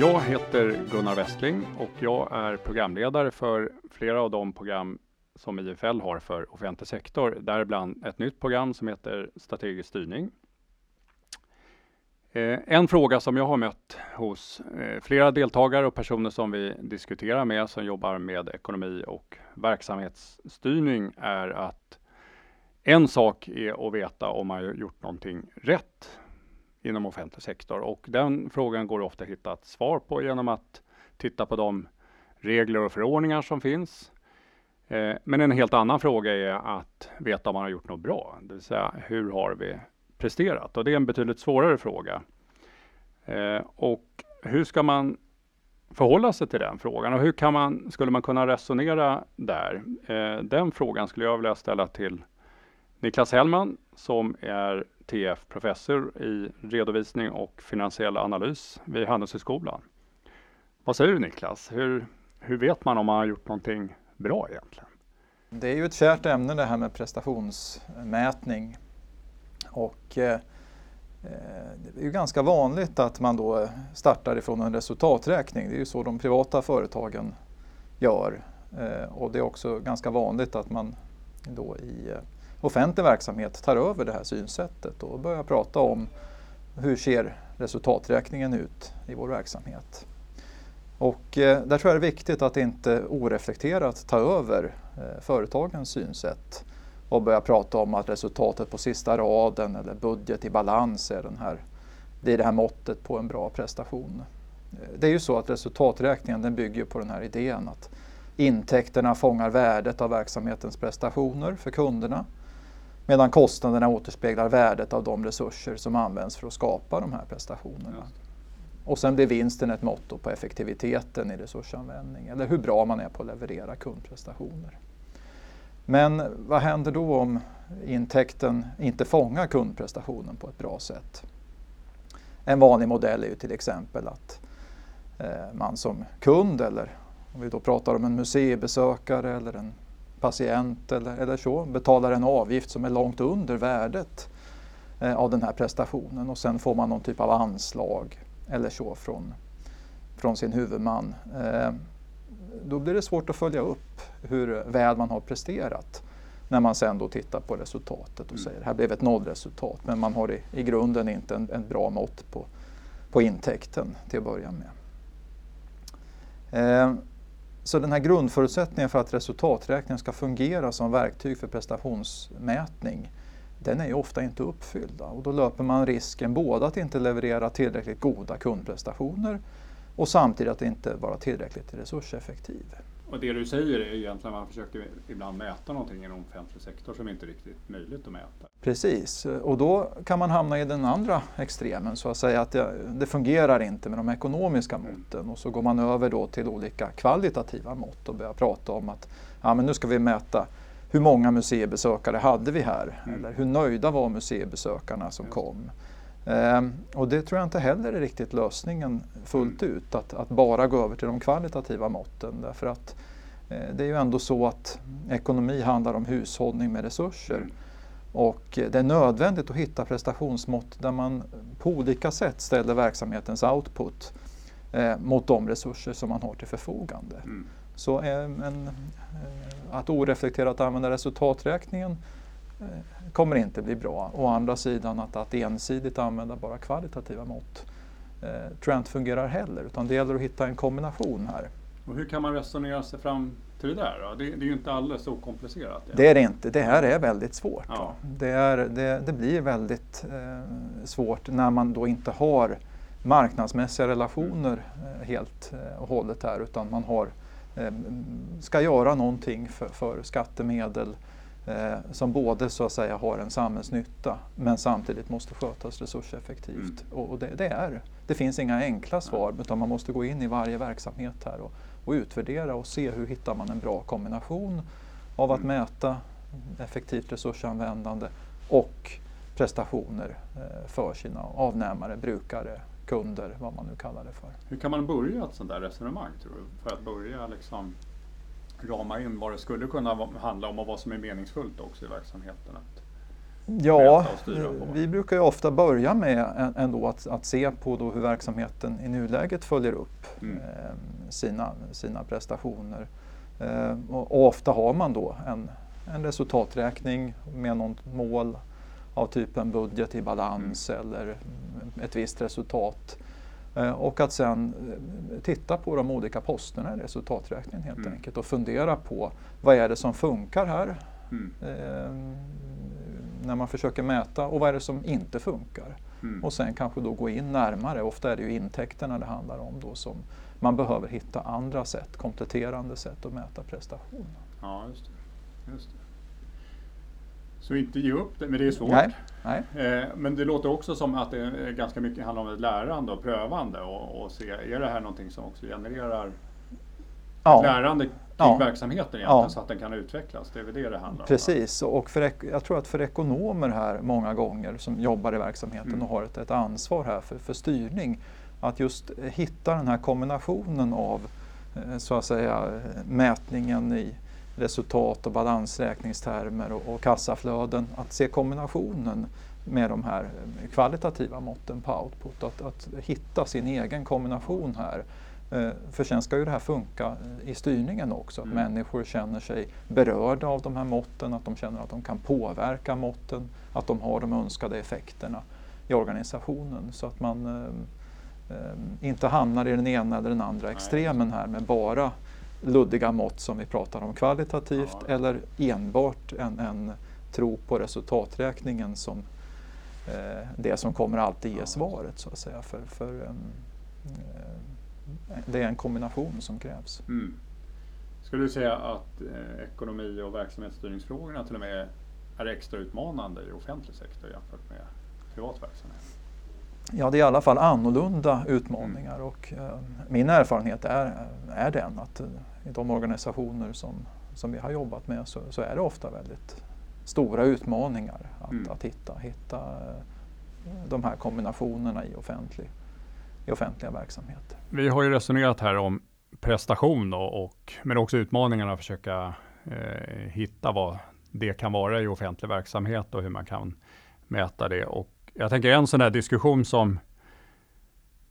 Jag heter Gunnar Westling och jag är programledare för flera av de program som IFL har för offentlig sektor, däribland ett nytt program som heter Strategisk styrning. Eh, en fråga som jag har mött hos eh, flera deltagare och personer som vi diskuterar med som jobbar med ekonomi och verksamhetsstyrning är att en sak är att veta om man har gjort någonting rätt inom offentlig sektor och den frågan går ofta att hitta ett svar på genom att titta på de regler och förordningar som finns. Eh, men en helt annan fråga är att veta om man har gjort något bra, det vill säga hur har vi presterat? Och det är en betydligt svårare fråga. Eh, och hur ska man förhålla sig till den frågan och hur kan man, skulle man kunna resonera där? Eh, den frågan skulle jag vilja ställa till Niklas Hellman som är TF-professor i redovisning och finansiell analys vid Handelshögskolan. Vad säger du Niklas? Hur, hur vet man om man har gjort någonting bra egentligen? Det är ju ett kärt ämne det här med prestationsmätning. Och eh, eh, det är ju ganska vanligt att man då startar ifrån en resultaträkning. Det är ju så de privata företagen gör. Eh, och det är också ganska vanligt att man då i offentlig verksamhet tar över det här synsättet och börjar prata om hur ser resultaträkningen ut i vår verksamhet. Och där tror jag det är viktigt att inte oreflekterat ta över företagens synsätt och börja prata om att resultatet på sista raden eller budget i balans är, den här, det är det här måttet på en bra prestation. Det är ju så att resultaträkningen den bygger på den här idén att intäkterna fångar värdet av verksamhetens prestationer för kunderna medan kostnaderna återspeglar värdet av de resurser som används för att skapa de här prestationerna. Och sen blir vinsten ett motto på effektiviteten i resursanvändning eller hur bra man är på att leverera kundprestationer. Men vad händer då om intäkten inte fångar kundprestationen på ett bra sätt? En vanlig modell är ju till exempel att eh, man som kund eller om vi då pratar om en museibesökare eller en patient eller, eller så betalar en avgift som är långt under värdet eh, av den här prestationen och sen får man någon typ av anslag eller så från, från sin huvudman. Eh, då blir det svårt att följa upp hur väl man har presterat när man sen då tittar på resultatet och mm. säger här blev ett nollresultat men man har i, i grunden inte en, en bra mått på, på intäkten till att börja med. Eh, så den här grundförutsättningen för att resultaträkningen ska fungera som verktyg för prestationsmätning den är ju ofta inte uppfyllda och då löper man risken både att inte leverera tillräckligt goda kundprestationer och samtidigt att inte vara tillräckligt resurseffektiv. Och det du säger är egentligen att man försöker ibland mäta någonting inom offentlig sektor som inte är riktigt möjligt att mäta. Precis, och då kan man hamna i den andra extremen så att säga att det, det fungerar inte med de ekonomiska mm. måtten och så går man över då till olika kvalitativa mått och börjar prata om att ja, men nu ska vi mäta hur många museibesökare hade vi här? Mm. Eller hur nöjda var museibesökarna som kom? Ehm, och det tror jag inte heller är riktigt lösningen fullt mm. ut, att, att, bara gå över till de kvalitativa måtten. Därför att eh, det är ju ändå så att ekonomi handlar om hushållning med resurser. Mm. Och det är nödvändigt att hitta prestationsmått där man på olika sätt ställer verksamhetens output eh, mot de resurser som man har till förfogande. Mm. Så eh, en, eh, att oreflekterat använda resultaträkningen eh, kommer inte bli bra. Å andra sidan att, att ensidigt använda bara kvalitativa mått eh, tror jag inte fungerar heller. Utan det gäller att hitta en kombination här. Och hur kan man resonera sig fram till det där? Det, det är ju inte alldeles så komplicerat. Det är det inte. Det här är väldigt svårt. Ja. Det, är, det, det, blir väldigt eh, svårt när man då inte har marknadsmässiga relationer eh, helt och hållet här utan man har Eh, ska göra någonting för, för skattemedel eh, som både så att säga har en samhällsnytta men samtidigt måste skötas resurseffektivt. Mm. Och, och det, det, är, det finns inga enkla svar utan man måste gå in i varje verksamhet här och, och utvärdera och se hur hittar man en bra kombination av att mm. mäta effektivt resursanvändande och prestationer eh, för sina avnämare, brukare, kunder, vad man nu kallar det för. Hur kan man börja ett sånt där resonemang tror du? För att börja liksom rama in vad det skulle kunna handla om och vad som är meningsfullt också i verksamheten? Ja, vi brukar ju ofta börja med ändå att, att se på då hur verksamheten i nuläget följer upp mm. eh, sina, sina prestationer. Eh, och, och, ofta har man då en, en resultaträkning med något mål av typen budget i balans mm. eller ett visst resultat. Eh, och att sen eh, titta på de olika posterna i resultaträkningen helt mm. enkelt och fundera på vad är det som funkar här mm. eh, när man försöker mäta och vad är det som inte funkar. Mm. Och sen kanske då gå in närmare, ofta är det ju intäkterna det handlar om då som man behöver hitta andra sätt, kompletterande sätt att mäta prestation. Ja, just det. Just det. Så inte ge upp det, men det är svårt. Nej, nej. Eh, men det låter också som att det ganska mycket handlar om ett lärande och prövande och, och se, är det här någonting som också genererar ja. lärande kring ja. verksamheten ja. så att den kan utvecklas? Det är väl det det handlar Precis, om? och för, jag tror att för ekonomer här många gånger som jobbar i verksamheten mm. och har ett, ett ansvar här för, för styrning att just hitta den här kombinationen av eh, så att säga mätningen i resultat och balansräkningstermer och, och kassaflöden. Att se kombinationen med de här kvalitativa måtten på output. Att, att hitta sin egen kombination här. Eh, för sen ska ju det här funka i styrningen också. Att mm. människor känner sig berörda av de här måtten, att de känner att de kan påverka måtten, att de har de önskade effekterna i organisationen. Så att man eh, eh, inte hamnar i den ena eller den andra extremen här med bara luddiga mått som vi pratar om kvalitativt ja. eller enbart en, en tro på resultaträkningen som eh, det som kommer alltid ge svaret så att säga. För, för um, det är en kombination som krävs. Mm. Skulle du säga att eh, ekonomi och verksamhetsstyrningsfrågorna till och med är extra utmanande i offentlig sektor jämfört med privat verksamhet? Ja, det är i alla fall annorlunda utmaningar och eh, min erfarenhet är, är den att i de organisationer som, som vi har jobbat med så, så är det ofta väldigt stora utmaningar att, mm. att hitta, hitta eh, de här kombinationerna i, offentlig, i offentliga verksamheter. Vi har ju resonerat här om prestation och, och men också utmaningarna att försöka eh, hitta vad det kan vara i offentlig verksamhet och hur man kan mäta det. Och jag tänker en sån här diskussion som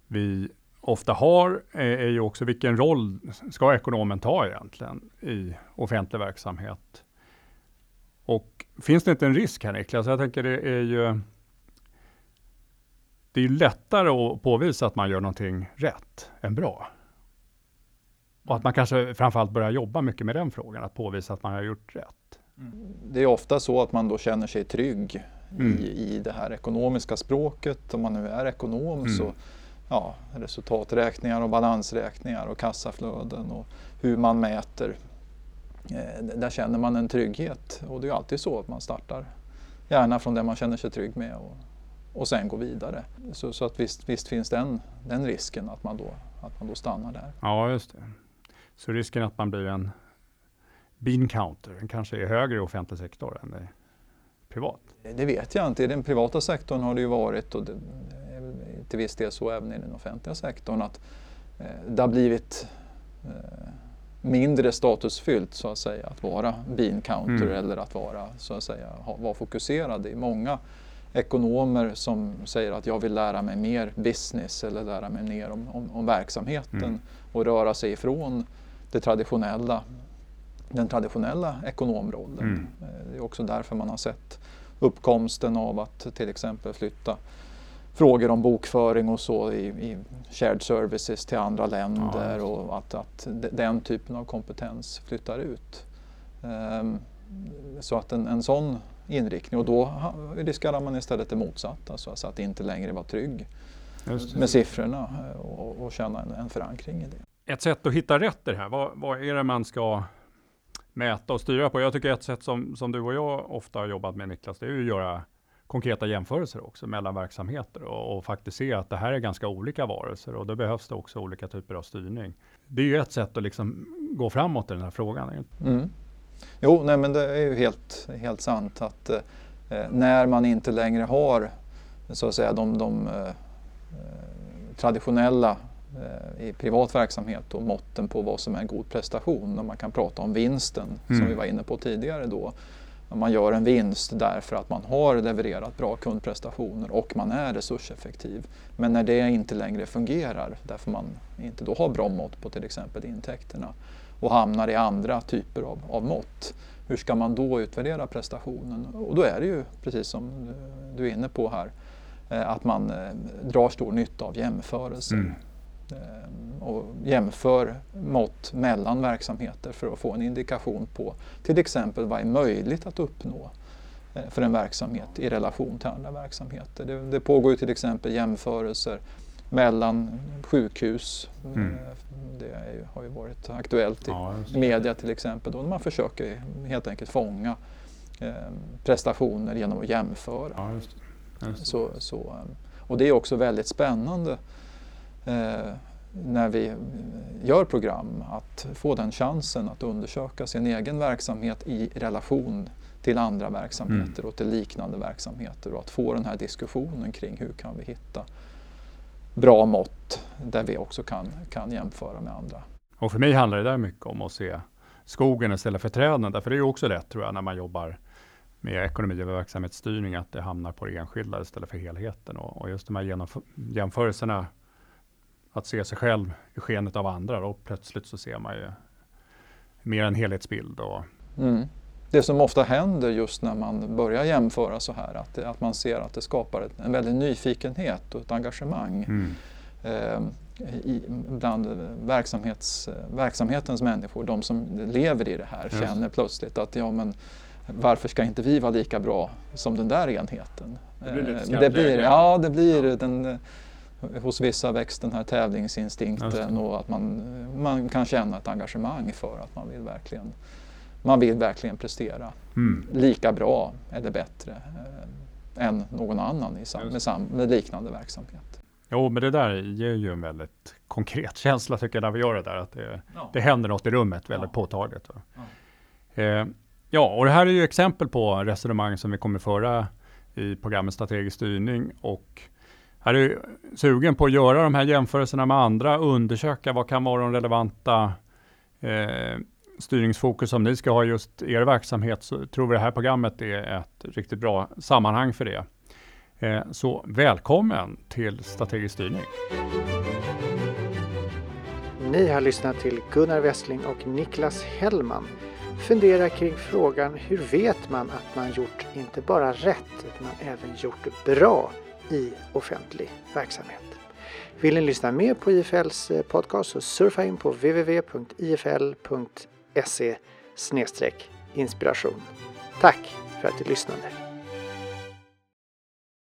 vi ofta har är, ju också vilken roll ska ekonomen ta egentligen i offentlig verksamhet? Och finns det inte en risk här Niklas? Jag tänker det är ju det är lättare att påvisa att man gör någonting rätt än bra. Och att man kanske framförallt börjar jobba mycket med den frågan, att påvisa att man har gjort rätt. Mm. Det är ofta så att man då känner sig trygg mm. i, i det här ekonomiska språket. Om man nu är ekonom mm. så ja, resultaträkningar och balansräkningar och kassaflöden och hur man mäter. Eh, där känner man en trygghet och det är alltid så att man startar gärna från det man känner sig trygg med och, och sen går vidare. Så, så att visst, visst, finns den, den risken att man, då, att man då stannar där. Ja, just det. Så risken att man blir en bean counter den kanske är högre i offentlig sektor än i privat? Det vet jag inte. I den privata sektorn har det ju varit och det, till viss del så även i den offentliga sektorn, att eh, det har blivit eh, mindre statusfyllt så att säga att vara bean counter mm. eller att vara så att säga ha, vara fokuserad. Det är många ekonomer som säger att jag vill lära mig mer business eller lära mig mer om, om, om verksamheten mm. och röra sig ifrån det traditionella, den traditionella ekonomrollen. Mm. Eh, det är också därför man har sett uppkomsten av att till exempel flytta frågor om bokföring och så i, i shared services till andra länder ja, och att, att den typen av kompetens flyttar ut. Um, så att en, en sån inriktning och då riskerar man istället det motsatta, alltså att inte längre vara trygg med siffrorna eh, och, och känna en, en, förankring i det. Ett sätt att hitta rätt i det här, vad, vad, är det man ska mäta och styra på? Jag tycker ett sätt som, som du och jag ofta har jobbat med Niklas, det är att göra konkreta jämförelser också mellan verksamheter och, och, faktiskt se att det här är ganska olika varelser och då behövs det också olika typer av styrning. Det är ju ett sätt att liksom gå framåt i den här frågan. Mm. Jo, nej, men det är ju helt, helt sant att eh, när man inte längre har så att säga de, de eh, traditionella i privat verksamhet och måtten på vad som är god prestation. Och man kan prata om vinsten mm. som vi var inne på tidigare då. Man gör en vinst därför att man har levererat bra kundprestationer och man är resurseffektiv. Men när det inte längre fungerar därför man inte då har bra mått på till exempel intäkterna och hamnar i andra typer av, av mått. Hur ska man då utvärdera prestationen? Och då är det ju precis som du är inne på här eh, att man eh, drar stor nytta av jämförelser. Mm. Eh, och jämför mått mellan verksamheter för att få en indikation på till exempel vad är möjligt att uppnå för en verksamhet i relation till andra verksamheter. Det, det pågår till exempel jämförelser mellan sjukhus. Mm. Det ju, har ju varit aktuellt i ja, media till exempel. Då man försöker helt enkelt fånga eh, prestationer genom att jämföra. Ja, just just så, så, eh, och det är också väldigt spännande eh, när vi gör program att få den chansen att undersöka sin egen verksamhet i relation till andra verksamheter mm. och till liknande verksamheter och att få den här diskussionen kring hur kan vi hitta bra mått där vi också kan, kan jämföra med andra. Och för mig handlar det där mycket om att se skogen istället för träden. Därför är det också lätt tror jag när man jobbar med ekonomi och verksamhetsstyrning att det hamnar på det enskilda istället för helheten. Och, och just de här jämförelserna, att se sig själv i skenet av andra, och plötsligt så ser man ju mer en helhetsbild. Och, mm det som ofta händer just när man börjar jämföra så här, att, att man ser att det skapar en väldig nyfikenhet och ett engagemang mm. eh, i, bland verksamhets, verksamhetens människor. De som lever i det här yes. känner plötsligt att ja, men, varför ska inte vi vara lika bra som den där enheten? Det blir, eh, det blir Ja, det blir ja. den hos vissa väcks den här tävlingsinstinkten och att man, man kan känna ett engagemang för att man vill verkligen man vill verkligen prestera mm. lika bra eller bättre eh, än någon annan i sam med, sam med liknande verksamhet. Jo, men det där ger ju en väldigt konkret känsla tycker jag när vi gör det där, att det, ja. det händer något i rummet väldigt ja. påtagligt. Ja. Eh, ja, och det här är ju exempel på resonemang som vi kommer föra i programmet Strategisk styrning och är du sugen på att göra de här jämförelserna med andra, undersöka vad kan vara de relevanta eh, styrningsfokus som ni ska ha just er verksamhet så tror vi det här programmet är ett riktigt bra sammanhang för det. Eh, så välkommen till Strategisk styrning. Ni har lyssnat till Gunnar Westling och Niklas Hellman fundera kring frågan hur vet man att man gjort inte bara rätt utan även gjort bra i offentlig verksamhet. Vill ni lyssna mer på IFLs eh, podcast så surfa in på www.ifl.se inspiration. Tack för att du lyssnade!